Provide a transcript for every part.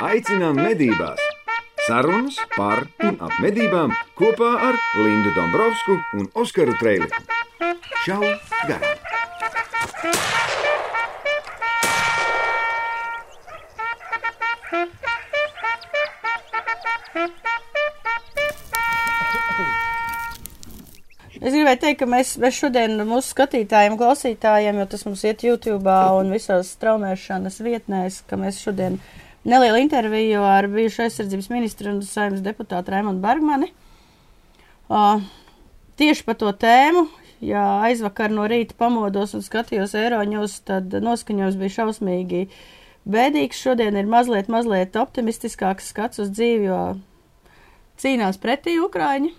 Aicinām medībās! Sarunas par un ap medībām kopā ar Lindu Dombrovskiju un Oskaru Trēliņu. Čau! Garām! Es gribēju teikt, ka mēs, mēs šodien mūsu skatītājiem, klausītājiem, jo tas mums iet YouTube un visās straumēšanas vietnēs, ka mēs šodien nelielu interviju ar bijušu aizsardzības ministru un saimnes deputātu Raimondu Bergmani. Uh, tieši par to tēmu, ja aizvakar no rīta pamodos un skatījos Eiroņos, tad noskaņojums bija šausmīgi bēdīgs. Šodien ir mazliet, mazliet optimistiskāks skats uz dzīvi, jo cīnās pretī Ukraiņi.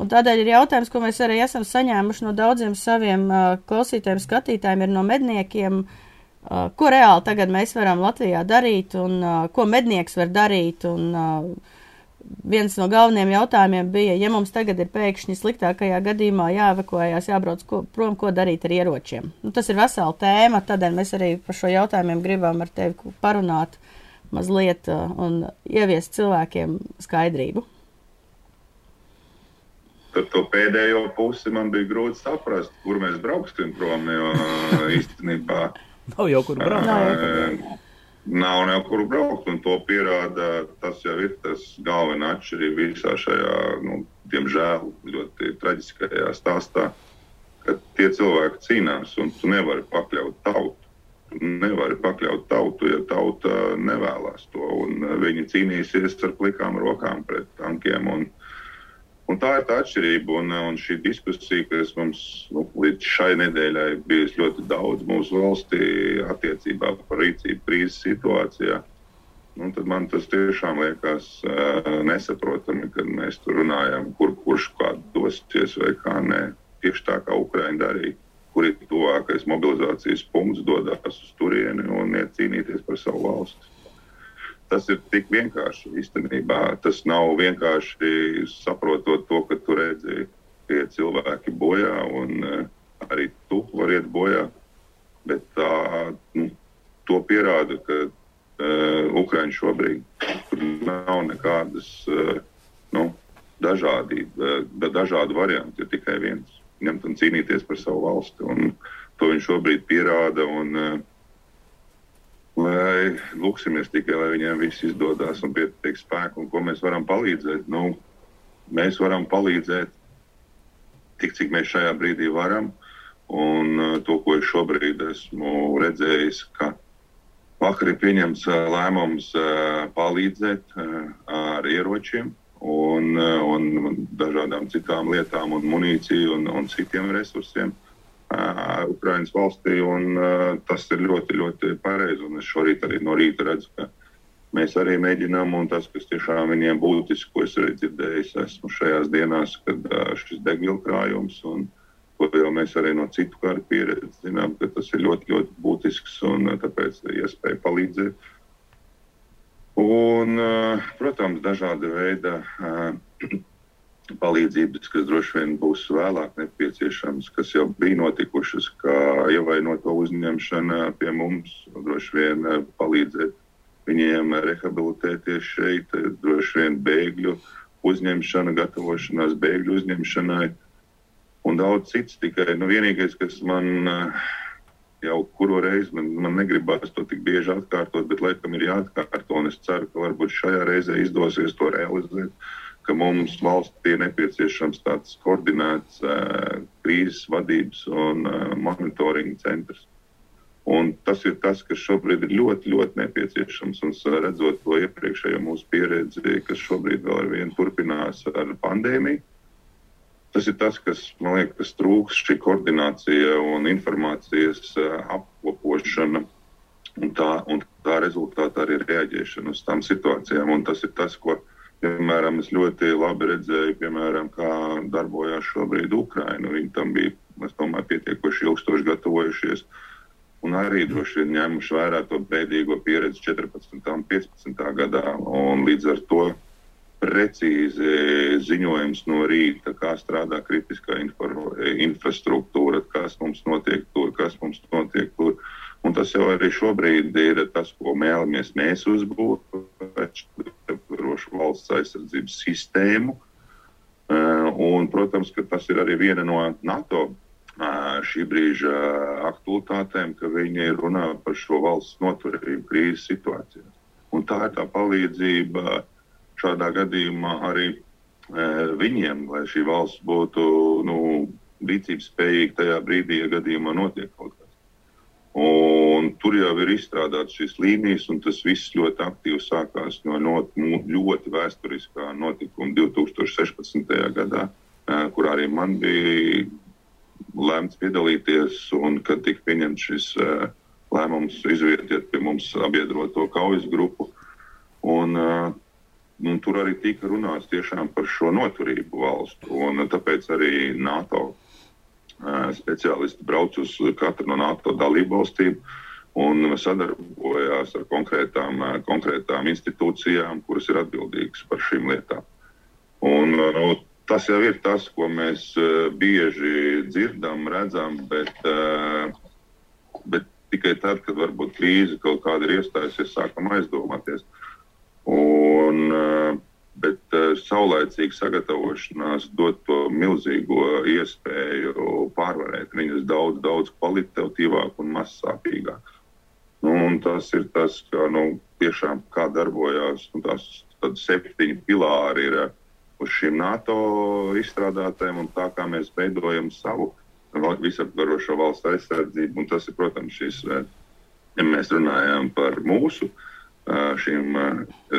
Un tādēļ ir jautājums, ko mēs arī esam saņēmuši no daudziem saviem uh, klausītājiem, skatītājiem, ir no medniekiem, uh, ko reāli tagad mēs varam Latvijā darīt un uh, ko mednieks var darīt. Un, uh, viens no galvenajiem jautājumiem bija, ja mums tagad ir pēkšņi sliktākajā gadījumā jāevakuējās, jābrauc ko, prom, ko darīt ar ieročiem. Nu, tas ir vesela tēma, tādēļ mēs arī par šo jautājumiem gribam ar tevi parunāt mazliet uh, un ieviest cilvēkiem skaidrību tad to pēdējo pusi man bija grūti saprast, kur mēs brauksim prom. Jo īstenībā nav jau kur braukt. Nav jau kur braukt, un to pierāda tas jau ir tas galvenais atšķirība visā šajā, nu, diemžēl, ļoti traģiskajā stāstā, ka tie cilvēki cīnās, un tu nevari pakļaut tautu. Tu nevari pakļaut tautu, ja tauta nevēlas to, un viņi cīnīsies ar plikām rokām pret tankiem. Un, Un tā ir tā atšķirība. Un, un šī diskusija, kas mums nu, līdz šai nedēļai bijusi ļoti daudz mūsu valstī attiecībā par rīcību krīzes situācijā, nu, tad man tas tiešām liekas uh, nesaprotami, kad mēs tur runājam, kur kurš kādu dosies vai kā nē. Tieši tā kā Ukraiņa darīja, kur ir tuvākais mobilizācijas punkts, dodas uz turieni un iet cīnīties par savu valsti tas ir tik vienkārši īstenībā. Tas nav vienkārši saprotot to, ka tu redzi, ka cilvēki bojā un uh, arī tu vari iet bojā. Bet tā, nu, to pierāda, ka uh, Ukraiņa šobrīd nav nekādas uh, nu, dažādība, uh, dažādu variantu, ir tikai viens - ņemt un cīnīties par savu valsti. Un to viņš šobrīd pierāda. Un, uh, Lai lūksimies tikai, lai viņiem viss izdodas un pietiek spēku, un ko mēs varam palīdzēt. Nu, mēs varam palīdzēt tik, cik mēs šajā brīdī varam. Un uh, to, ko es šobrīd esmu redzējis, ka vakar ir pieņemts uh, lēmums uh, palīdzēt ar ieročiem un, un dažādām citām lietām, un munīciju un, un citiem resursiem. Uh, Ukraiņas valstī. Un, tas ir ļoti, ļoti pareizi. Es šorīt arī no rīta redzu, ka mēs arī mēģinām, un tas, kas tiešām viņiem būtiski, ko es arī dzirdēju, esmu šajās dienās, kad šis degvielu krājums, un ko jau mēs arī no citu kāru pieredzes zinām, ka tas ir ļoti, ļoti būtisks un tāpēc iespēja palīdzēt. Un, protams, dažāda veida palīdzības, kas droši vien būs vēlāk nepieciešamas, kas jau bija notikušas, kā ievainoto uzņemšana pie mums, droši vien palīdzēt viņiem rehabilitēties šeit, droši vien bēgļu uzņemšana, gatavošanās bēgļu uzņemšanai un daudz cits. Tikai nu, vienīgais, kas man eh, jau kuru reizi man, man negribās to tik bieži atkārtot, bet laikam ir jāatkārto, un es ceru, ka varbūt šajā reizē izdosies to realizēt ka mums valstī ir nepieciešams tāds koordinēts uh, krīzes vadības un uh, monitoringa centrs. Un tas ir tas, kas šobrīd ir ļoti, ļoti nepieciešams. Un redzot to iepriekšējo mūsu pieredzi, kas šobrīd vēl ar vienu turpinās ar pandēmiju, tas ir tas, kas man liekas trūks šī koordinācija un informācijas apkopošana. Un tā, un tā rezultātā arī reaģēšana uz tām situācijām. Un tas ir tas, ko mēs Piemēram, es ļoti labi redzēju, piemēram, kā darbojās šobrīd Ukraina. Viņi tam bija, domāju, pietiekoši ilgstoši gatavojušies. Un arī droši vien ņēmuši vērā to bēdīgo pieredzi 14. un 15. gadā. Un līdz ar to precīzi ziņojums no rīta, kā strādā kritiskā infrastruktūra, kas mums notiek tur, kas mums notiek tur. Un tas jau arī šobrīd ir tas, ko mēlamies mēs uzbūvēt pašu valsts aizsardzības sistēmu. Un, protams, ka tas ir arī viena no NATO šī brīža aktualitātēm, ka viņi runā par šo valsts noturību krīzes situācijā. Un tā ir tā palīdzība šādā gadījumā arī viņiem, lai šī valsts būtu nu, rīcības spējīga tajā brīdī, ja gadījumā notiek kaut kas. Un tur jau ir izstrādāts šīs līnijas, un tas viss ļoti aktīvi sākās no, no ļoti vēsturiskā notikuma 2016. gadā, kur arī man bija lēmts piedalīties, un kad tika pieņemts šis lēmums izvietiet pie mums sabiedroto kaujas grupu. Un, un tur arī tika runāts tiešām par šo noturību valstu, un tāpēc arī NATO speciālisti brauc uz katru no NATO dalību valstīm un sadarbojās ar konkrētām, konkrētām institūcijām, kuras ir atbildīgas par šīm lietām. Un, nu, tas jau ir tas, ko mēs bieži dzirdam, redzam, bet, bet tikai tad, kad varbūt krīze kaut kāda ir iestājusies, sākam aizdomāties. Un, bet uh, saulēcīga sagatavošanās dod to milzīgo iespēju pārvarēt viņus daudz, daudz kvalitatīvāk un mazsāpīgāk. Nu, tas ir tas, ka nu, tiešām kā darbojās nu, tās septiņi pilāri ir uh, uz šīm NATO izstrādātēm un tā kā mēs veidojam savu visaptvarošo valsts aizsardzību. Un tas ir, protams, šīs, ja mēs runājam par mūsu uh, šīm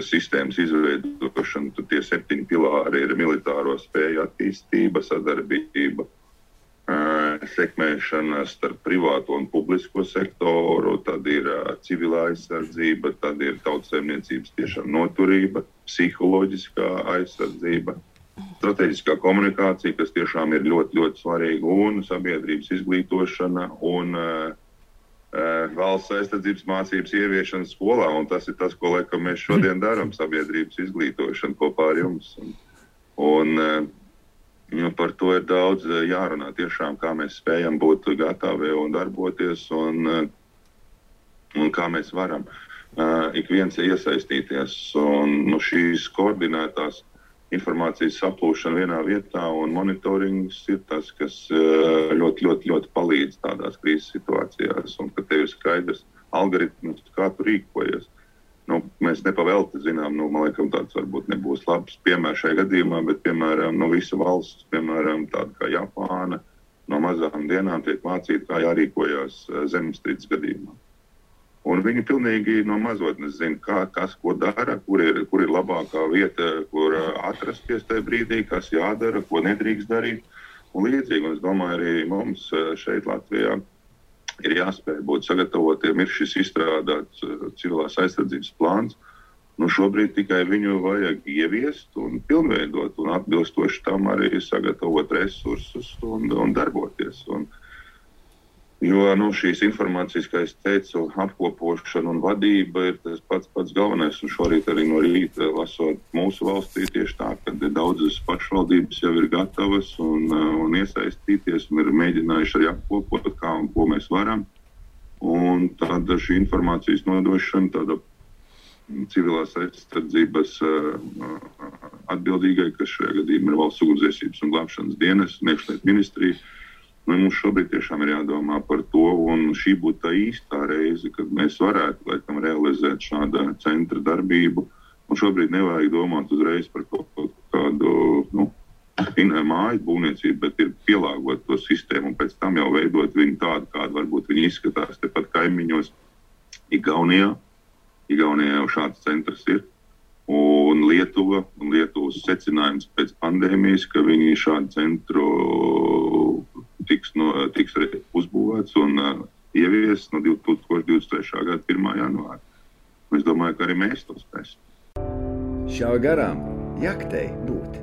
sistēmas izveidošanu, tad tie septiņi pilāri ir militāro spēju attīstība, sadarbība, sekmēšana starp privāto un publisko sektoru, tad ir civilā aizsardzība, tad ir tautsēmniecības tiešām noturība, psiholoģiskā aizsardzība, strateģiskā komunikācija, kas tiešām ir ļoti, ļoti svarīga, un sabiedrības izglītošana un uh, valsts aizsardzības mācības ieviešana skolā. Tas ir tas, ko laikam, mēs šodien darām - sabiedrības izglītošana kopā ar jums. Un, un, eh, nu, par to ir daudz eh, jārunā. Tiešām, kā mēs spējam būt gatavi un darboties, un, un kā mēs varam ik viens iesaistīties. Un, nu, šīs koordinētās informācijas saplūšana vienā vietā un monitorings ir tas, kas eh, ļoti, ļoti, ļoti palīdz tādās krīzes situācijās. Un ka tev ir skaidrs algoritms, kā tu rīkojies. Nu, mēs nepavēlti zinām, nu, man liekas, tāds varbūt nebūs labs piemērs šajā gadījumā, bet, piemēram, no visa valsts, piemēram, tāda kā Japāna, no mazām dienām tiek mācīta, kā jārīkojas eh, zemestrīces gadījumā. Un viņi pilnīgi no mazotnes zina, kā, kas ko dara, kur ir, kur ir labākā vieta, kur uh, atrasties tajā brīdī, kas jādara, ko nedrīkst darīt. Un līdzīgi, un es domāju, arī mums uh, šeit Latvijā ir jāspēj būt sagatavotiem. Ir šis izstrādāts uh, civilās aizsardzības plāns. Nu, šobrīd tikai viņu vajag ieviest un pilnveidot, un atbilstoši tam arī sagatavot resursus un, un darboties. Un, uh, Jo nu, šīs informācijas, kā jau teicu, apkopošana un vadība ir tas pats, pats galvenais. Un šorīt arī no rīta lasot mūsu valstī tieši tā, ka daudzas pašvaldības jau ir gatavas un, uh, un iesaistīties un ir mēģinājuši arī apkopot, kā un ko mēs varam. Un tad šī informācijas nodošana, tāda civilās aizsardzības uh, atbildīgai, kas šajā gadījumā ir valsts ugunsdzēsības un glābšanas dienas un iekšlietu ministrija Nu, mums šobrīd tiešām ir jādomā par to, un šī būtu tā īstā reize, kad mēs varētu laikam, realizēt šādu centra darbību. Un šobrīd nevajag domāt uzreiz par kaut, kaut kādu nu, māju būvniecību, bet ir pielāgot to sistēmu un pēc tam jau veidot viņu tādu, kāda varbūt viņi izskatās tepat kaimiņos. Igaunijā, Igaunijā jau šāds centrs ir. Un Lietuva un Lietuvas secinājums pēc pandēmijas, ka viņi šādu centru tiks, no, tiks uzbūvēts un uh, ieviests no 2023. gada 1. janvāra. Es domāju, ka arī mēs to spēsim. Šā garām jaktei būt.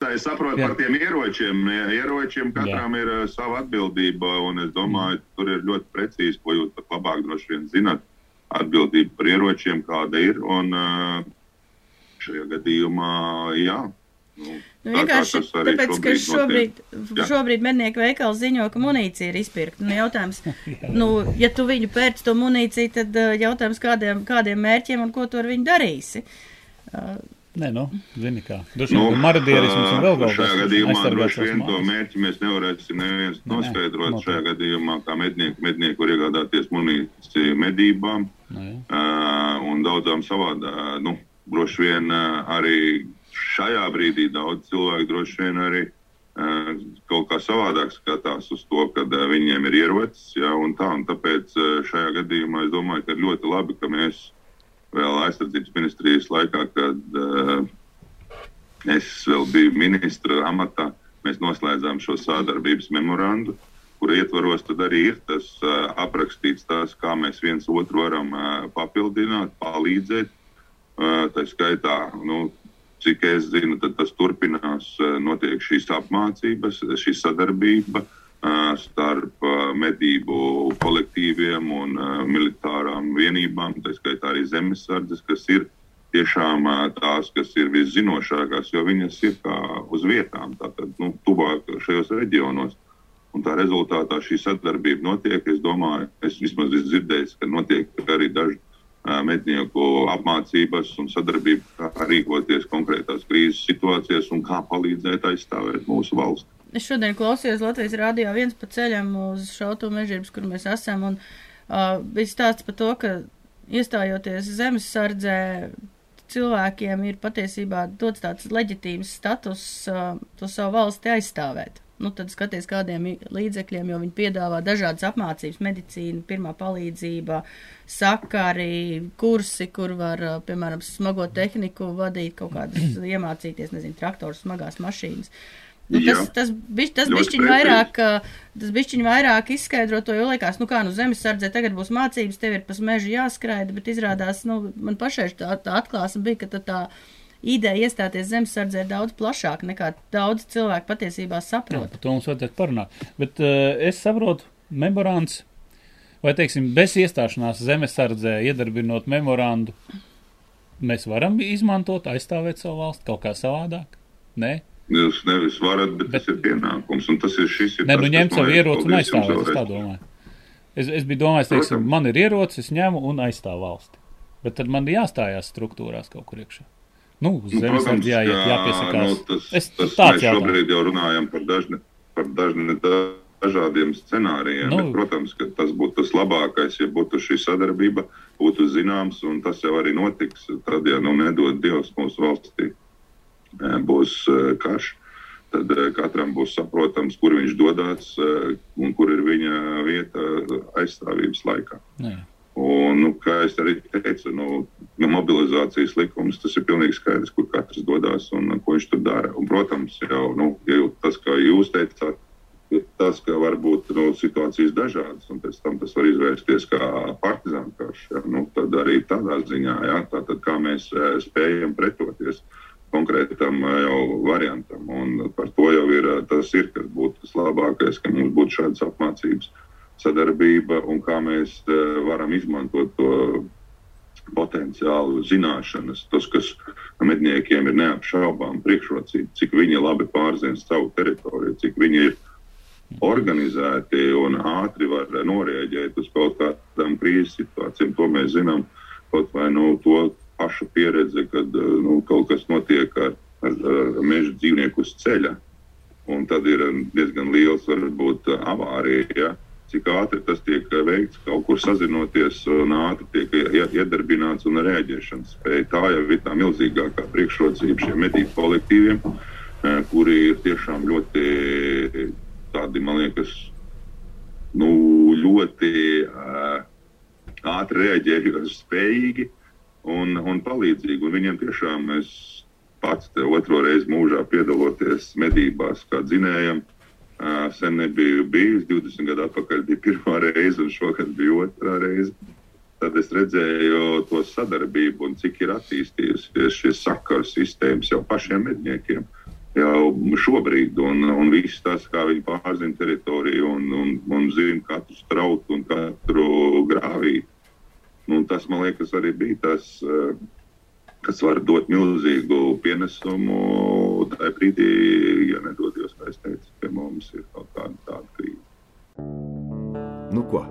Tā es saprotu Jā. par tiem ieročiem. Ieročiem katram Jā. ir uh, sava atbildība, un es domāju, ka tur ir ļoti precīzi, ko jūs pat labāk droši vien zinat. Atbildība par ieročiem, kāda ir. Un, uh, šajā gadījumā, jā, Nu, Nu, vienkārši tāpēc, ka šobrīd, notiek. šobrīd mednieku veikals ziņo, ka munīcija ir izpirkta. Nu, jautājums, nu, ja tu viņu pērc to munīciju, tad uh, jautājums, kādiem, kādiem mērķiem un ko tu ar viņu darīsi. Uh, Nē, nu, zini kā. Droši vien, nu, marodierisms un vēl kaut kas. Šajā gadījumā droši vien to mērķi mēs nevarēsim neviens noskaidrot. Nē, šajā gadījumā, kā mednieki, mednieki var iegādāties munīciju medībām Nē. Nu uh, un daudzām savādā, nu, droši vien uh, arī šajā brīdī daudz cilvēku droši vien arī uh, kaut kā savādāk skatās uz to, ka uh, viņiem ir ierocis. Ja, un tā, un tāpēc uh, šajā gadījumā es domāju, ka ir ļoti labi, ka mēs vēl aizsardzības ministrijas laikā, kad uh, es vēl biju ministra amatā, mēs noslēdzām šo sādarbības memorandu, kura ietvaros arī ir tas uh, aprakstīts, tās, kā mēs viens otru varam uh, papildināt, palīdzēt. Uh, tā skaitā, nu, Cik es zinu, tas turpinās, eh, notiek šīs apmācības, šī sadarbība eh, starp eh, medību kolektīviem un militārām vienībām, tā skaitā arī zemesardzes, kas ir tiešām tās, kas ir viszinošākās, jo viņas ir kā uz vietām, tātad nu, tuvāk šajos reģionos. Un tā rezultātā šī sadarbība notiek. Es domāju, es vismaz esmu dzirdējis, ka notiek arī daži mednieku apmācības un sadarbību, kā rīkoties konkrētās krīzes situācijās un kā palīdzēt aizstāvēt mūsu valsti. Es šodien klausījos Latvijas rādio viens pa ceļam uz šautu mežģības, kur mēs esam, un uh, bija stāsts par to, ka iestājoties zemes sardzē, cilvēkiem ir patiesībā dots tāds leģitīvs status uh, to savu valsti aizstāvēt nu, tad skaties, kādiem līdzekļiem, jo viņi piedāvā dažādas apmācības, medicīna, pirmā palīdzība, sakari, kursi, kur var, piemēram, smago tehniku vadīt, kaut kādas iemācīties, nezinu, traktors, smagās mašīnas. Nu, tas, tas, biš, tas bišķiņ vairāk, tas bišķiņ vairāk izskaidro to, jo liekas, nu kā, nu zemes sardzē tagad būs mācības, tev ir pa mežu jāskraida, bet izrādās, nu, man pašai tā, tā atklāsme bija, ka tā, tā ideja iestāties zemesardzē ir daudz plašāka nekā daudz cilvēku patiesībā saprot. Jā, par to mums vajadzētu parunāt. Bet uh, es saprotu, memorāns, vai teiksim, bez iestāšanās zemesardzē, iedarbinot memorandu, mēs varam izmantot, aizstāvēt savu valsti kaut kā savādāk? Nē? Jūs nevis varat, bet, bet tas ir pienākums, un tas ir šis. Ir ne, nu ņemt savu ieroci un aizstāvēt, es tā domāju. Es, es biju domājis, teiksim, man ir ierocis, es ņemu un aizstāvu valsti. Bet tad man jāstājās struktūrās kaut kur iekšā. Nu, nu, protams, jā, jāpiesakās. Nu, tas, es, tas, mēs jautājums. šobrīd jau runājam par dažni, par dažni dažādiem scenārijiem. Nu, bet, protams, ka tas būtu tas labākais, ja būtu šī sadarbība, būtu zināms, un tas jau arī notiks. Tad, ja nu nedod Dievs mūsu valstī, e, būs e, karš. Tad e, katram būs saprotams, kur viņš dodas un kur ir viņa vieta aizstāvības laikā. Jā. Un, nu, kā jau arī teicu, nu, nu, mobilizācijas likums tas ir pilnīgi skaidrs, kur katrs dodas un ko viņš tur dara. Un, protams, jau nu, tas, kā jūs teicāt, ir tas, ka var būt nu, situācijas dažādas, un pēc tam tas var izvērsties kā partizānu karš. Ja? Nu, tad arī tādā ziņā, ja? Tātad, kā mēs e, spējam pretoties konkrētam e, jau variantam. Un par to jau ir tas, ir, kas būtu tas labākais, ka mums būtu šādas apmācības sadarbība un kā mēs uh, varam izmantot to potenciālu zināšanas, tas, kas medniekiem ir neapšaubām priekšrocība, cik viņi labi pārzina savu teritoriju, cik viņi ir organizēti un ātri var norēģēt uz kaut kādām krīzes situācijām. To mēs zinām kaut vai no nu, to pašu pieredzi, kad eh, nu, kaut kas notiek ar, ar, ar meža dzīvnieku uz ceļa. Un tad ir diezgan liels, varbūt, avārija. Ja? Cik ātri tas tiek veikts, kaut kur sazinoties un ātri tiek iedarbināts un rēģēšanas spēja. Tā jau ir tā milzīgākā priekšrocība šiem medību kolektīviem, eh, kuri ir tiešām ļoti tādi, man liekas, nu, ļoti ātri rēģējoši spējīgi un, un palīdzīgi. Un viņiem tiešām es pats otro reizi mūžā piedaloties medībās kā dzinējam. Uh, Sen nebiju bijis, 20 gadu atpakaļ bija pirmā reize, un šogad bija otrā reize. Tad es redzēju to sadarbību un cik ir attīstījusies šie sakaru sistēmas jau pašiem medniekiem. Jau šobrīd, un, un viss tas, kā viņi pārzina teritoriju un, un, un zina katru strautu un katru grāvī. Nu, tas, man liekas, arī bija tas, kas var dot milzīgu pienesumu tajā brīdī, ja nedodies, kā es teicu, pie mums ir kaut kāda tāda krīze. Nu ko?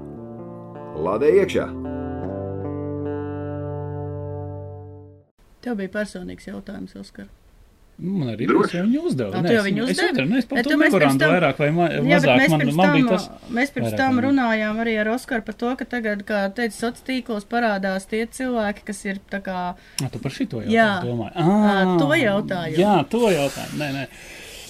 Lādē iekšā! Tev bija personīgs jautājums, Oskar. Man arī bija viņa uzdeva. Ā, Nē, tu jau es- viņu uzdevu, Es to tu mēs tam- vairāk vai ma Jā, mazāk. mēs Man, pirms man tam, bija tas. mēs pirms tam runājām arī ar Oskaru par to, ka tagad, kā teica, sociālos tīklos parādās tie cilvēki, kas ir tā kā, Ah, tu par šito Jā. jautājumu domāji. Ā, to jautājumu. Jā, to jautājumu. Nē, nē.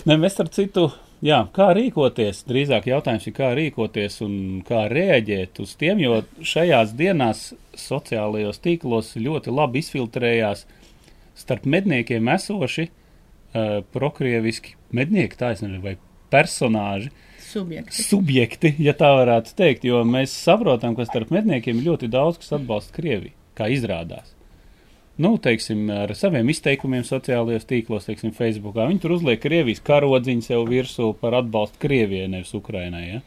nē mēs starp citu, jā, kā rīkoties, drīzāk jautājums ir, kā rīkoties un kā rēģēt uz tiem, jo šajās dienās sociālajos tīklos ļoti labi izfiltrējās starp medniekiem esoši uh, prokrieviski mednieki, tā es nezinu, vai personāži, subjekti. subjekti, ja tā varētu teikt, jo mēs saprotam, ka starp medniekiem ir ļoti daudz, kas atbalsta Krieviju, kā izrādās. Nu, teiksim, ar saviem izteikumiem sociālajos tīklos, teiksim, Facebookā. Viņi tur uzliek Krievijas karodziņu sev virsū par atbalstu Krievijai, nevis Ukrainai. Ja?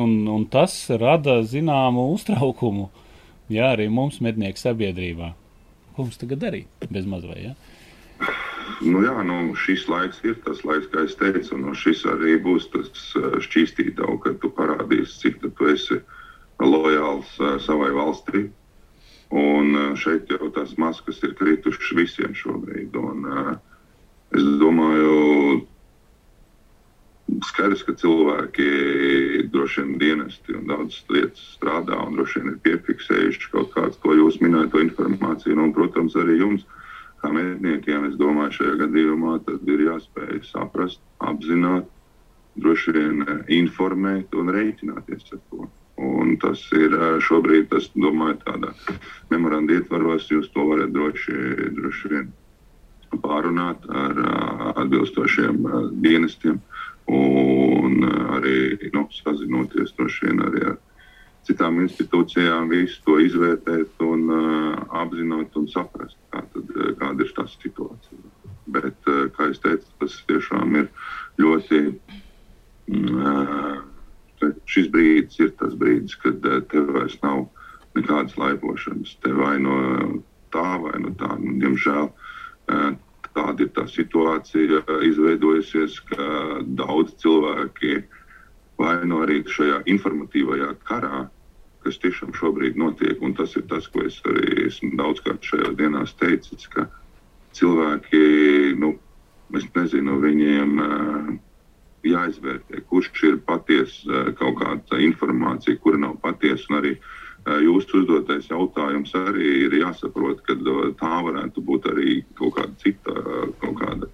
Un, un tas rada zināmu uztraukumu, jā, arī mums mednieku sabiedrībā. Ko mums tagad darīt? Bez mazvai, ja? Nu, jā, nu, šis laiks ir tas laiks, kā es teicu, un šis arī būs tas eh, šķīstītājs, kad tu parādīsi, cik tu esi lojāls eh, savai valstī. Un eh, šeit jau tās maskas ir kritušas visiem šobrīd. Un, es domāju, skaidrs, ka cilvēki droši vien dienesti un daudzas lietas strādā un droši vien ir piefiksējuši kaut kādu to jūsu minēto informāciju. Nu, un, protams, arī jums, kā medniekiem, es domāju, šajā gadījumā ir jāspēj saprast, apzināt, droši vien eh, informēt un rēķināties ar to. Un tas ir eh, šobrīd, tas, domāju, tādā memoranda ietvaros, jūs to varat droši, droši vien pārunāt ar eh, atbilstošiem dienestiem un arī nu, sazinoties droši vien arī ar citām institūcijām, visu to izvērtēt un uh, apzināt un saprast, kā tad, eh, kāda ir tā situācija. Bet, uh, kā jau teicu, tas tiešām ir ļoti. Uh, šis brīdis ir tas brīdis, kad uh, tev vairs nav nekādas laipošanas. Te vai no tā, vai no tā. Nu, diemžēl uh, tāda ir tā situācija uh, izveidojusies, ka daudz cilvēki vai no arī šajā informatīvajā karā, kas tiešām šobrīd notiek, un tas ir tas, ko es arī esmu daudzkārt šajās dienās teicis, ka cilvēki, nu, es nezinu, viņiem uh, jāizvērtē, kurš ir patiesa uh, kaut kāda informācija, kura nav patiesa, un arī uh, jūsu uzdotais jautājums arī ir jāsaprot, ka tā varētu būt arī kaut kāda cita, kaut kāda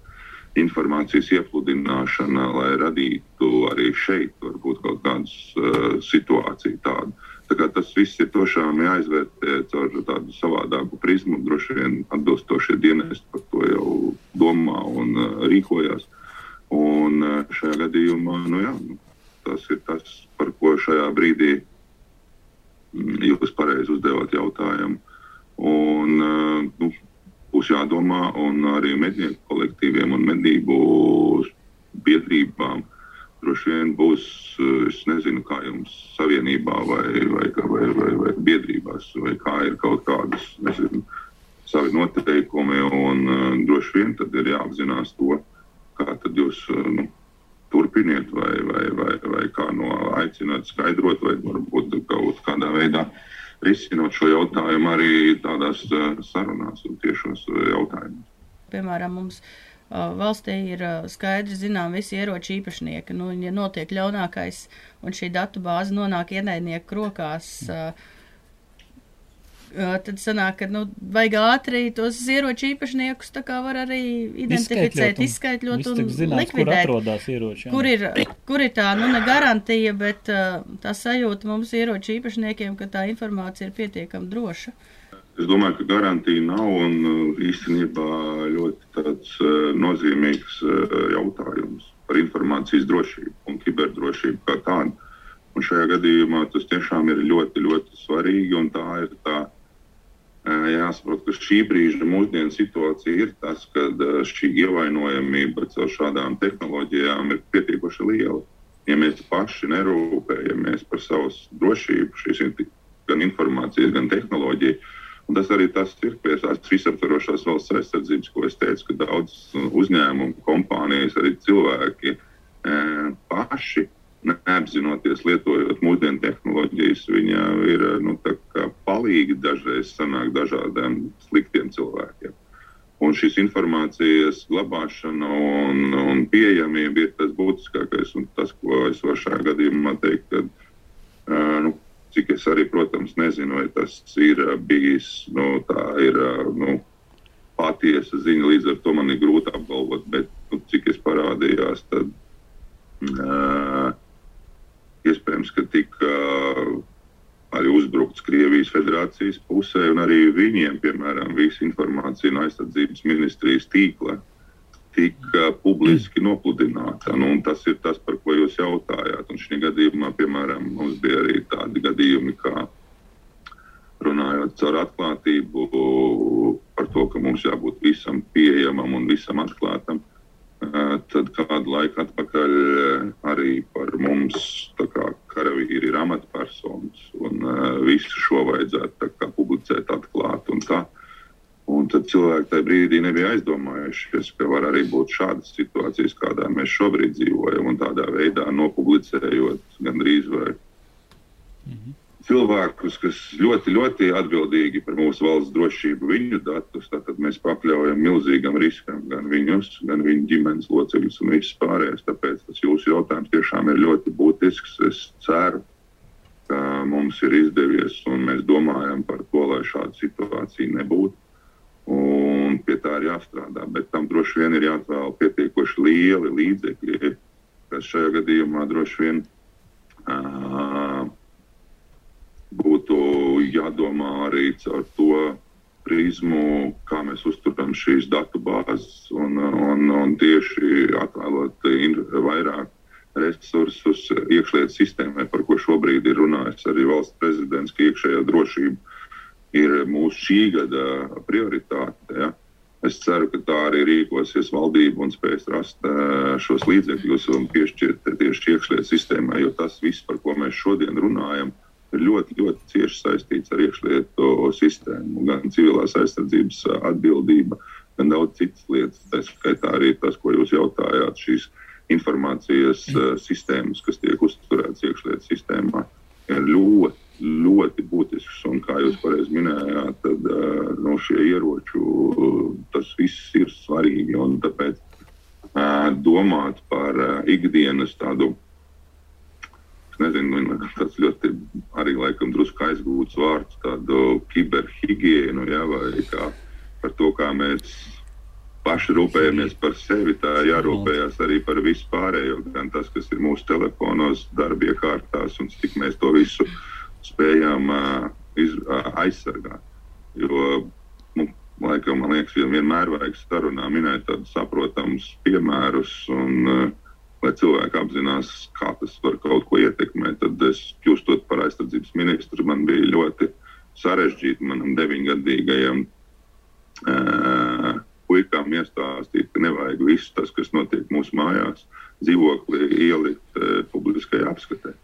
informācijas iepludināšana, lai radītu arī šeit varbūt kaut kādas uh, situāciju tādu. Tā kā tas viss ir tiešām jāizvērtē caur tādu savādāku prizmu. Droši vien atbilstošie dienesti par to jau domā un uh, rīkojās. Un uh, šajā gadījumā nu, jā, nu, tas ir tas, par ko šajā brīdī mm, jūs pareizi uzdevāt jautājumu. Un, uh, nu, būs jādomā un arī mednieku kolektīviem un medību biedrībām. Droši vien būs, es nezinu, kā jums savienībā vai, vai, vai, vai, vai biedrībās, vai kā ir kaut kādas, nezinu, savi noteikumi. Un uh, droši vien tad ir jāapzinās to, kā tad jūs uh, nu, turpiniet vai, vai, vai, vai kā no aicināt skaidrot, vai varbūt kaut kādā veidā risinot šo jautājumu arī tādās uh, sarunās un tiešos uh, jautājumos. Piemēram, mums uh, valstī ir skaidri zinām visi ieroču īpašnieki. Nu, ja notiek ļaunākais un šī datu bāze nonāk ienaidnieku rokās, uh, tad sanāk, ka nu, vajag ātri tos ieroču īpašniekus tā kā var arī identificēt, izskaidrot un zināms, kur likvidēt. atrodas ieroči. jā. Kur ir, kur ir tā, nu, ne garantija, bet tā sajūta mums ieroču īpašniekiem, ka tā informācija ir pietiekami droša. Es domāju, ka garantija nav un īstenībā ļoti tāds nozīmīgs jautājums par informācijas drošību un kiberdrošību kā tādu. Un šajā gadījumā tas tiešām ir ļoti, ļoti svarīgi. un Tā ir tā jāsaprot, ka šī brīža mūsdienu situācija ir tas, ka šī ievainojamība caur šādām tehnoloģijām ir pietiekoši liela. Ja mēs paši nerūpējamies par savas drošību, šīs gan informācijas, gan tehnoloģiju, Un tas arī tas ir pie tās visaptvarošās valsts aizsardzības, ko es teicu, ka daudz uzņēmumu, kompānijas, arī cilvēki e, paši neapzinoties, lietojot mūsdienu tehnoloģijas, viņa ir nu, palīgi dažreiz sanāk dažādiem sliktiem cilvēkiem. Un šīs informācijas glabāšana un, un pieejamība ir tas būtiskākais. Tas, ko es varu šajā gadījumā teikt, kad, uh, nu, cik es arī, protams, nezinu, vai tas ir bijis, nu, tā ir nu, patiesa ziņa, līdz ar to man ir grūti apgalvot. Bet, nu, cik es parādījās, tad uh, iespējams, ka tika arī uzbrukts Krievijas federācijas pusē, un arī viņiem, piemēram, visa informācija no aizsardzības ministrijas tīkla tika publiski nopludināta. Nu, tas ir tas, par ko jūs jautājāt. Un šī gadījumā, piemēram, mums bija arī tādi gadījumi, kā runājot caur atklātību par to, ka mums jābūt visam pieejamam un visam atklātam. Tad kādu laiku atpakaļ arī par mums kā, karavīri ir amatpersonas, un visu šo vajadzētu kā, publicēt atklāti. Un tā. un tad cilvēki tajā brīdī nebija aizdomājušies, ka var arī būt šādas situācijas, kādā mēs šobrīd dzīvojam, un tādā veidā nopublicējot gandrīz vai. -hmm cilvēkus, kas ļoti, ļoti atbildīgi par mūsu valsts drošību, viņu datus, tad mēs pakļaujam milzīgam riskam gan viņus, gan viņu ģimenes locekļus un visus pārējos. Tāpēc tas jūsu jautājums tiešām ir ļoti būtisks. Es ceru, ka mums ir izdevies un mēs domājam par to, lai šāda situācija nebūtu. Un pie tā ir jāstrādā, bet tam droši vien ir jāatvēl pietiekoši lieli līdzekļi, kas šajā gadījumā droši vien uh, būtu jādomā arī caur to prizmu, kā mēs uzturam šīs datubāzes un, un, un tieši atvēlot vairāk resursus iekšlietu sistēmai, par ko šobrīd ir runājis arī valsts prezidents, ka iekšējā drošība ir mūsu šī gada prioritāte. Ja? Es ceru, ka tā arī rīkosies valdība un spēs rast šos līdzekļus un piešķirt tieši iekšlietu sistēmai, jo tas viss, par ko mēs šodien runājam, uh, ir ļoti, ļoti cieši saistīts ar iekšlietu sistēmu, gan civilās aizsardzības atbildība, gan daudz citas lietas. Tā skaitā arī tas, ko jūs jautājāt, šīs informācijas uh, sistēmas, kas tiek uzturētas iekšlietu sistēmā, ir ļoti, ļoti būtisks. Un, kā jūs pareizi minējāt, tad uh, no šie ieroču uh, tas viss ir svarīgi. Tāpēc uh, domāt par ikdienas tādu nezinu, tas ļoti arī laikam drusku aizgūts vārds, tādu kiberhigienu, ja, vai kā par to, kā mēs paši rūpējamies par sevi, tā ir jārūpējas arī par visu pārējo, gan tas, kas ir mūsu telefonos, darbie kārtās un cik mēs to visu spējam uh, iz, uh, aizsargāt. Jo, nu, laikam, man liekas, vienmēr vajag sarunā minēt tādus saprotamus piemērus un uh, lai cilvēki apzinās, kā tas var kaut ko ietekmēt. Tad es, kļūstot par aizsardzības ministru, man bija ļoti sarežģīti manam deviņgadīgajam uh, puikām iestāstīt, ka nevajag visu tas, kas notiek mūsu mājās, dzīvoklī ielikt uh, publiskajā apskatē.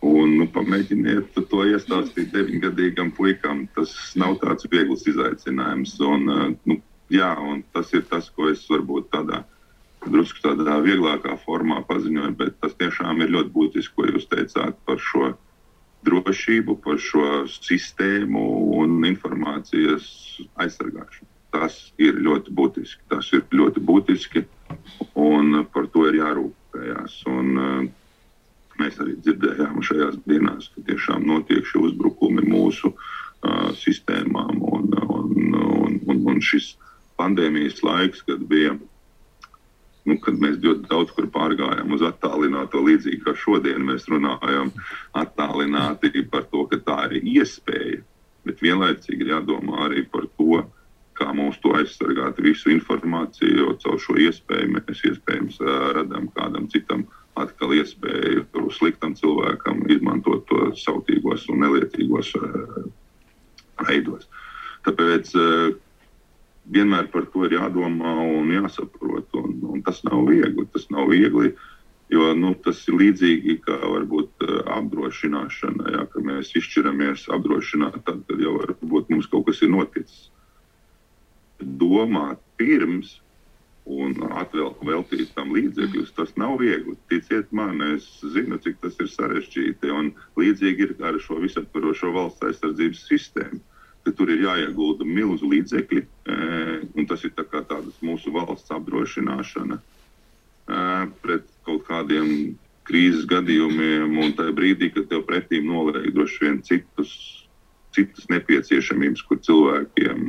Un, nu, pamēģiniet to iestāstīt deviņgadīgam puikam. Tas nav tāds viegls izaicinājums. Un, uh, nu, jā, un tas ir tas, ko es varbūt tādā veidā drusku tādā vieglākā formā paziņoju, bet tas tiešām ir ļoti būtiski, ko jūs teicāt par šo drošību, par šo sistēmu un informācijas aizsargāšanu. Tas ir ļoti būtiski. Tas ir ļoti būtiski, un par to ir jārūpējas. Un, uh, mēs arī dzirdējām šajās dienās, ka tiešām notiek šie uzbrukumi mūsu uh, sistēmām, un, un, un, un, un šis pandēmijas laiks, kad bija nu, kad mēs ļoti daudz kur pārgājām uz attālināto, līdzīgi kā šodien mēs runājam, attālināti par to, ka tā ir iespēja, bet vienlaicīgi ir jādomā arī par to, kā mums to aizsargāt visu informāciju, jo caur šo iespēju mēs iespējams radām kādam citam atkal iespēju sliktam cilvēkam izmantot to sautīgos un neliecīgos veidos. Tāpēc vienmēr par to ir jādomā un jāsaprot. Un tas nav viegli. Tas nav viegli Jo nu, tas ir līdzīgi kā varbūt apdrošināšana, ja, ka mēs izšķiramies apdrošināt, tad, tad jau varbūt mums kaut kas ir noticis. Domāt pirms un atvēlēt veltīt tam līdzekļus, tas nav viegli. Ticiet man, es zinu, cik tas ir sarežģīti. Un līdzīgi ir ar šo visaptvarošo valsts aizsardzības sistēmu. Tur ir jāiegulda milzu līdzekļi, un tas ir tā mūsu valsts apdrošināšana pret kaut kādiem krīzes gadījumiem, un tajā brīdī, kad tev pretī noliek droši vien citus, citas nepieciešamības, kur cilvēkiem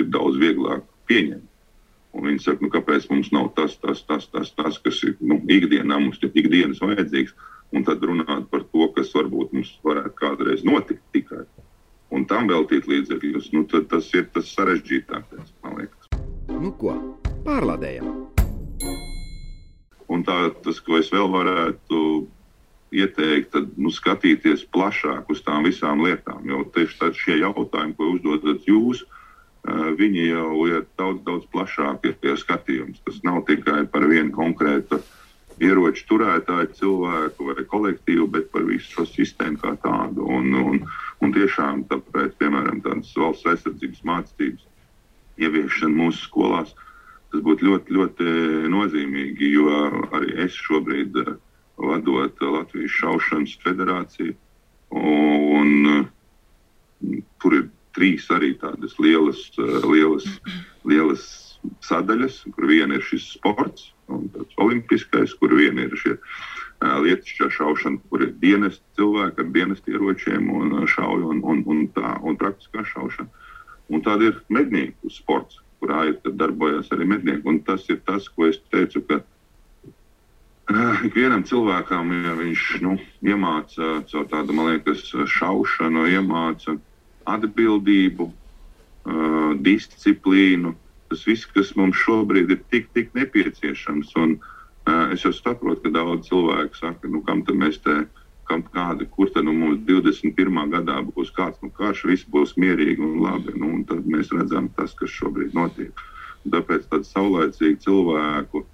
ir daudz vieglāk pieņemt. Un viņi saka, nu, kāpēc mums nav tas, tas, tas, tas, tas kas ir nu, ikdienā, mums ir ikdienas vajadzīgs, un tad runāt par to, kas varbūt mums varētu kādreiz notikt tikai. Un tam veltīt līdzekļus, nu, tas ir tas sarežģītākais, man liekas. Nu ko, pārlādējam! Un tā, tas, ko es vēl varētu ieteikt, tad nu, skatīties plašāk uz tām visām lietām. Jo tieši šie jautājumi, ko uzdodat jūs, viņi jau ir daudz, daudz plašāki tie skatījums. Tas nav tikai par vienu konkrētu ieroču turētāju cilvēku vai kolektīvu, bet par visu šo sistēmu kā tādu. Un, un, un tiešām tāpēc, piemēram, tādas valsts aizsardzības mācības ieviešana mūsu skolās Tas būtu ļoti, ļoti nozīmīgi, jo arī es šobrīd eh, vadot Latvijas šaušanas federāciju. Un, mm, tur ir trīs arī tādas lielas, eh, lielas, lielas sadaļas, kur viena ir šis sports, un tāds olimpiskais, kur viena ir šie lietušķā šaušana, kur ir dienas cilvēki ar dienas ieročiem un šauju un, un, un, tā, un praktiskā šaušana. Un tāda ir mednieku sports, kurā ir darbojas arī mednieki. Un tas ir tas, ko es teicu, ka ikvienam cilvēkam, ja viņš nu, iemāca caur tādu, man liekas, šaušanu, iemāca atbildību, disciplīnu, tas viss, kas mums šobrīd ir tik, tik nepieciešams. Un, uh, es jau saprotu, ka daudz cilvēku saka, nu, kam tad mēs te kam kādi, kur tad nu, mums 21. gadā būs kāds nu, karš, viss būs mierīgi un labi. Nu, un tad mēs redzam tas, kas šobrīd notiek. Un tāpēc tāda saulēcīga cilvēku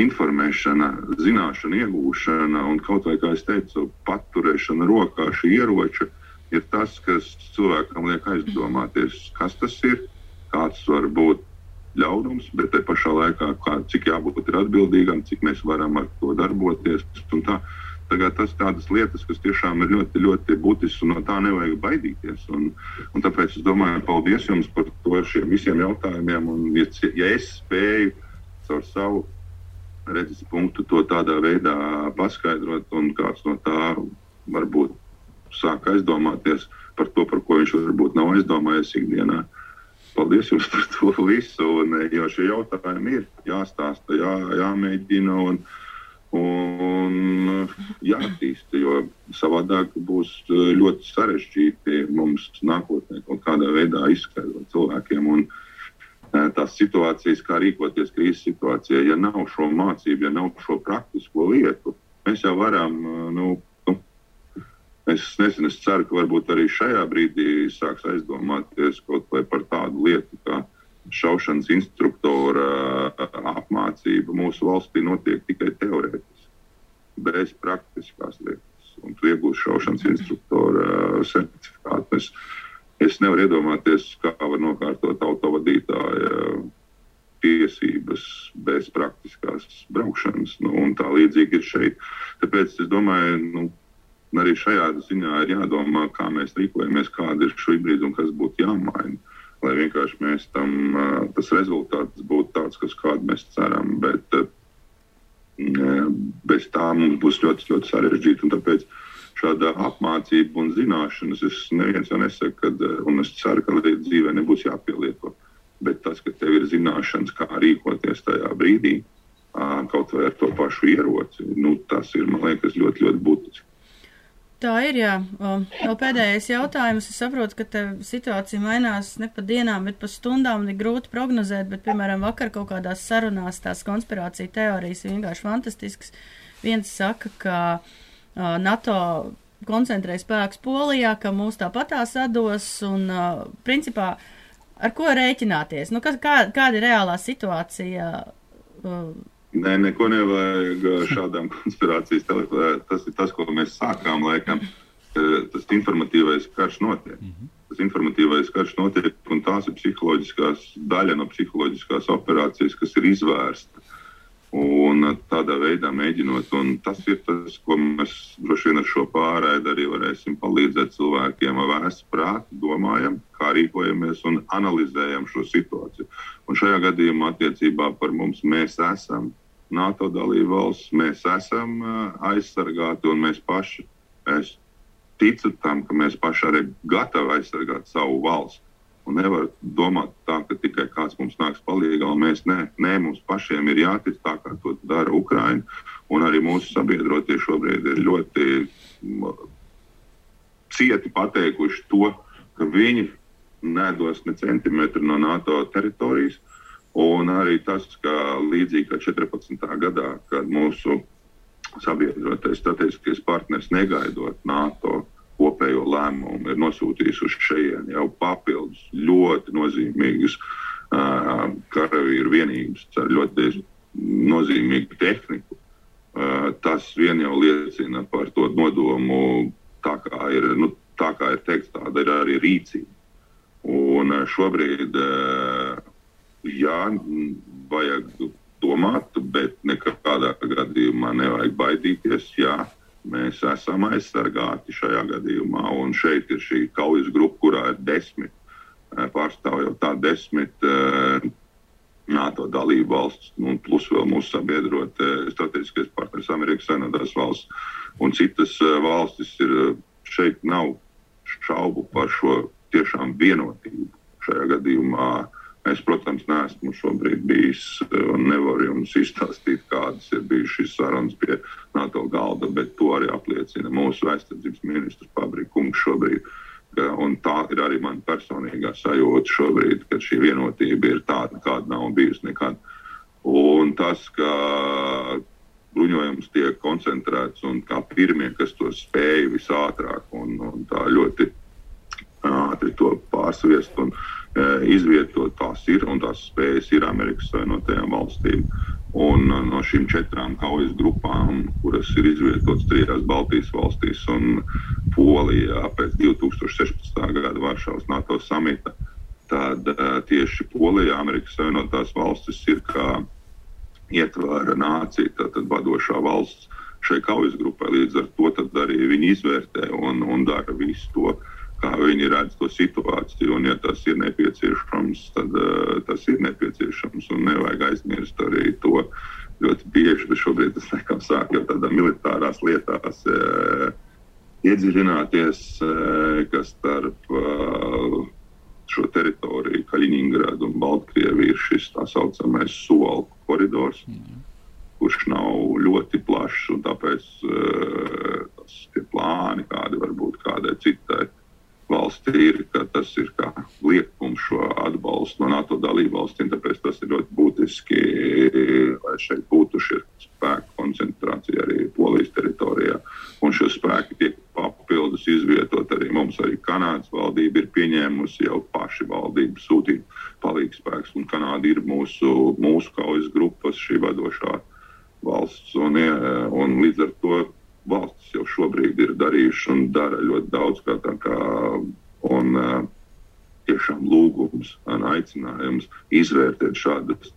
informēšana, zināšana, iegūšana un kaut vai, kā es teicu, paturēšana rokā šī ieroča ir tas, kas cilvēkam liek aizdomāties, kas tas ir, kāds var būt ļaunums, bet te pašā laikā, kā, cik jābūt atbildīgam, cik mēs varam ar to darboties. Tā, Tagad tas tādas lietas, kas tiešām ir ļoti, ļoti būtiskas, un no tā nevajag baidīties. Un, un tāpēc es domāju, paldies jums par to šiem visiem jautājumiem. Un, ja, ja es spēju caur savu redzes punktu to tādā veidā paskaidrot, un kāds no tā varbūt sāk aizdomāties par to, par ko viņš varbūt nav aizdomājies ikdienā. Paldies jums par to visu. Un, jo šie jautājumi ir jāstāsta, jā, jāmēģina. Un, un jāattīsta, jo savādāk būs ļoti sarežģīti mums nākotnē kaut kādā veidā izskaidrot cilvēkiem. Un, eh, Tās situācijas, kā rīkoties krīzes situācijā, ja nav šo mācību, ja nav šo praktisko lietu, mēs jau varam, nu, nu es nezinu, es ceru, ka varbūt arī šajā brīdī sāks aizdomāties kaut vai par tādu lietu, kā šaušanas instruktora apmācība mūsu valstī notiek tikai teorētiski, bez praktiskās lietas. Un tu iegūsi šaušanas instruktora certifikātu. Es, es nevaru iedomāties, kā var nokārtot autovadītāja tiesības bez praktiskās braukšanas. Nu, tā līdzīgi ir šeit. Tāpēc es domāju, nu, arī šajā ziņā ir jādomā, kā mēs rīkojamies, kāda ir šī brīdī un kas būtu jāmaina lai vienkārši mēs tam, tas rezultāts būtu tāds, kas kādu mēs ceram. Bet bez tā mums būs ļoti, ļoti sarežģīti. Tāpēc šāda apmācība un zināšanas es neviens jau nesaku, kad, un es ceru, ka līdz dzīvē nebūs jāpielieto. Bet tas, ka tev ir zināšanas, kā rīkoties tajā brīdī, kaut vai ar to pašu ieroci, nu, tas ir, man liekas, ļoti, ļoti būtiski. Tā ir, jā. Vēl pēdējais jautājums. Es saprotu, ka situācija mainās ne pa dienām, bet pa stundām un ir grūti prognozēt, bet, piemēram, vakar kaut kādās sarunās tās konspirācija teorijas ir vienkārši fantastisks. Viens saka, ka uh, NATO koncentrē spēkus Polijā, ka mūs tāpatās atdos un, uh, principā, ar ko rēķināties? Nu, kas, kā, kāda ir reālā situācija? Uh, Nē, neko nevajag šādām konspirācijas telefoniem. Tas ir tas, ko mēs sākām laikam. Tas informatīvais karš notiek. -hmm. Tas informatīvais karš notiek, un tās ir psiholoģiskās daļa no psiholoģiskās operācijas, kas ir izvērsta. Un tādā veidā mēģinot, un tas ir tas, ko mēs droši vien ar šo pārēdu arī varēsim palīdzēt cilvēkiem ar vēstu prātu, domājam, kā rīkojamies un analizējam šo situāciju. Un šajā gadījumā attiecībā par mums mēs esam NATO dalību valsts, mēs esam aizsargāti un mēs paši. Es ticu tam, ka mēs paši arī gatavi aizsargāt savu valsti. Un nevar domāt tā, ka tikai kāds mums nāks palīdzīgā, un mēs nē, nē, mums pašiem ir jātic tā, kā to dara Ukraiņa. Un arī mūsu sabiedrotie šobrīd ir ļoti cieti pateikuši to, ka viņi nedos ne centimetru no NATO teritorijas. Un arī tas, ka līdzīgi kā 14. gadā, kad mūsu sabiedrotais strateģiskais partners negaidot NATO kopējo lēmumu, ir nosūtījis uz šejienes jau papildus ļoti nozīmīgas uh, karavīru vienības ar ļoti nozīmīgu tehniku. Uh, tas vien jau liecina par to nodomu, tā kā ir, nu, tā kā ir teikts, tāda ir arī rīcība. Un šobrīd uh, jā, vajag domāt, bet nekādā gadījumā nevajag baidīties. Jā, mēs esam aizsargāti šajā gadījumā, un šeit ir šī kaujas grupa, kurā ir desmit eh, pārstāv jau tā desmit uh, NATO dalību valsts, nu, plus vēl mūsu sabiedrotie strateģiskais partneris Amerikas Savienotās valsts un citas valstis. Ir, šeit nav šaubu par šo tiešām vienotību. Šajā gadījumā Es, protams, neesmu šobrīd bijis eh, un nevaru jums izstāstīt, kādas ir bijušas sarunas pie NATO galda, bet to arī apliecina mūsu aizsardzības ministrs Pabrika kungs šobrīd. Un tā ir arī mana personīgā sajūta šobrīd, ka šī vienotība ir tāda, kāda nav bijusi nekad. Un tas, ka bruņojums tiek koncentrēts un kā pirmie, kas to spēja visātrāk un, un tā ļoti ātri to pārsviest un uh, izvietot. Tās ir un tās spējas ir Amerikas Savienotajām valstīm. Un uh, no šīm četrām kaujas grupām, kuras ir izvietotas trijās Baltijas valstīs un Polijā pēc 2016. gada Varšavas NATO samita, tad uh, tieši Polijā Amerikas Savienotās valstis ir kā ietvara nācija, tātad vadošā valsts šai kaujas grupai. Līdz ar to arī viņi izvērtē un, un dara visu to, kā viņi redz to situāciju. Un, ja tas ir nepieciešams, tad uh, tas ir nepieciešams. Un nevajag aizmirst arī to ļoti bieži, bet šobrīd tas nekam sāk jau tādā militārās lietās uh, iedziļināties, uh, kas starp uh, šo teritoriju, Kaļiņģerādu un Baltkrieviju, ir šis tā saucamais soli koridors. Mm kurš nav ļoti plašs, un tāpēc uh, tas ir plāni, kādi var būt kādai citai valstī ir, ka tas ir kā liekums šo atbalstu no NATO dalību valstīm. Tāpēc tas ir ļoti būtiski, lai šeit būtu šie spēku koncentrācija arī Polijas teritorijā. Un šie spēki tiek papildus izvietot arī mums. Arī Kanādas valdība ir pieņēmusi jau paši valdību sūtīt palīgspēks, un Kanāda ir mūsu, mūsu kaujas grupas šī vadošā valsts. Un, un līdz ar to valstis jau šobrīd ir darījušas un dara ļoti daudz. Kā, kā, un, tiešām lūgums un aicinājums izvērtēt šādas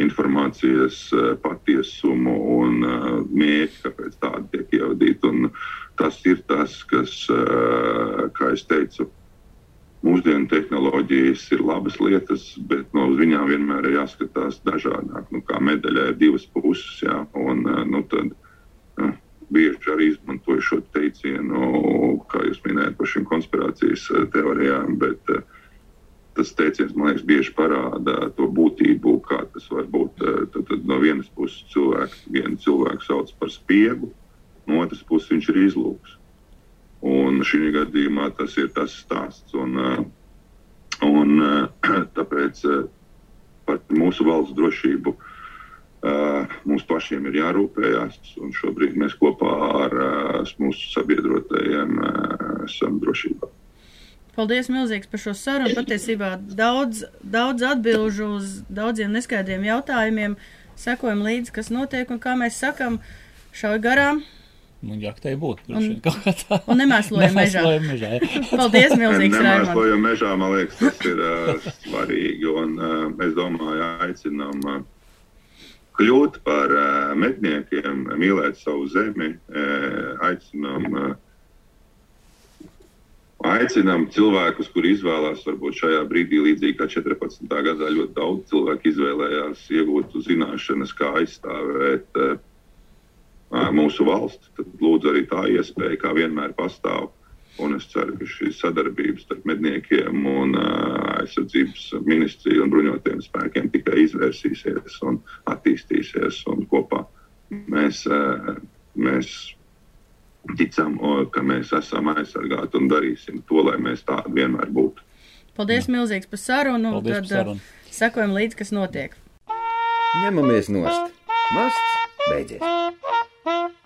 informācijas patiesumu un mērķi, kāpēc tāda tiek ievadīta. Tas ir tas, kas, kā es teicu, mūsdienu tehnoloģijas ir labas lietas, bet no viņām vienmēr ir jāskatās dažādāk. Nu, kā medaļai ir divas puses, jā, un nu, tad bieži arī izmantoju šo teicienu, kā jūs minējat par šīm konspirācijas eh, teorijām, bet uh, tas teiciens, man liekas, bieži parāda to būtību, kā tas var būt. Eh, tad, tad no vienas puses cilvēks, vienu cilvēku sauc par spiegu, no otras puses viņš ir izlūks. Un šī gadījumā tas ir tas stāsts. Un, un tāpēc par mūsu valsts drošību mums pašiem ir jārūpējas, un šobrīd mēs kopā ar uh, mūsu sabiedrotajiem uh, esam drošībā. Paldies milzīgs par šo sarunu. Patiesībā daudz, daudz atbilžu uz daudziem neskaidriem jautājumiem sekojam līdzi, kas notiek, un kā mēs sakam, šauj garām. Nu, jaktei būtu, droši vien, kaut kā tā. Un nemēslojam mežā. Nemēslojam mežā, jā. Paldies, milzīgs Raimond. Nemēslojam mežā, man liekas, tas ir uh, svarīgi. Un uh, es domāju, aicinām uh, kļūt par uh, medniekiem, mīlēt savu zemi, uh, aicinām. Uh, Aicinām cilvēkus, kuri izvēlās, varbūt šajā brīdī, līdzīgi kā 14. gadā, ļoti daudz cilvēku izvēlējās iegūt zināšanas, kā aizstāvēt uh, mūsu valsts, tad lūdzu arī tā iespēja, kā vienmēr pastāv. Un es ceru, ka šī sadarbības starp medniekiem un uh, aizsardzības ministriju un bruņotajiem spēkiem tikai izvērsīsies un attīstīsies. Un kopā mēs, uh, mēs ticam, ka mēs esam aizsargāti un darīsim to, lai mēs tādi vienmēr būtu. Paldies, milzīgs par sarunu. Paldies Tad par sarunu. sekojam līdzi, kas notiek. Ņemamies nost. Masts beidzies.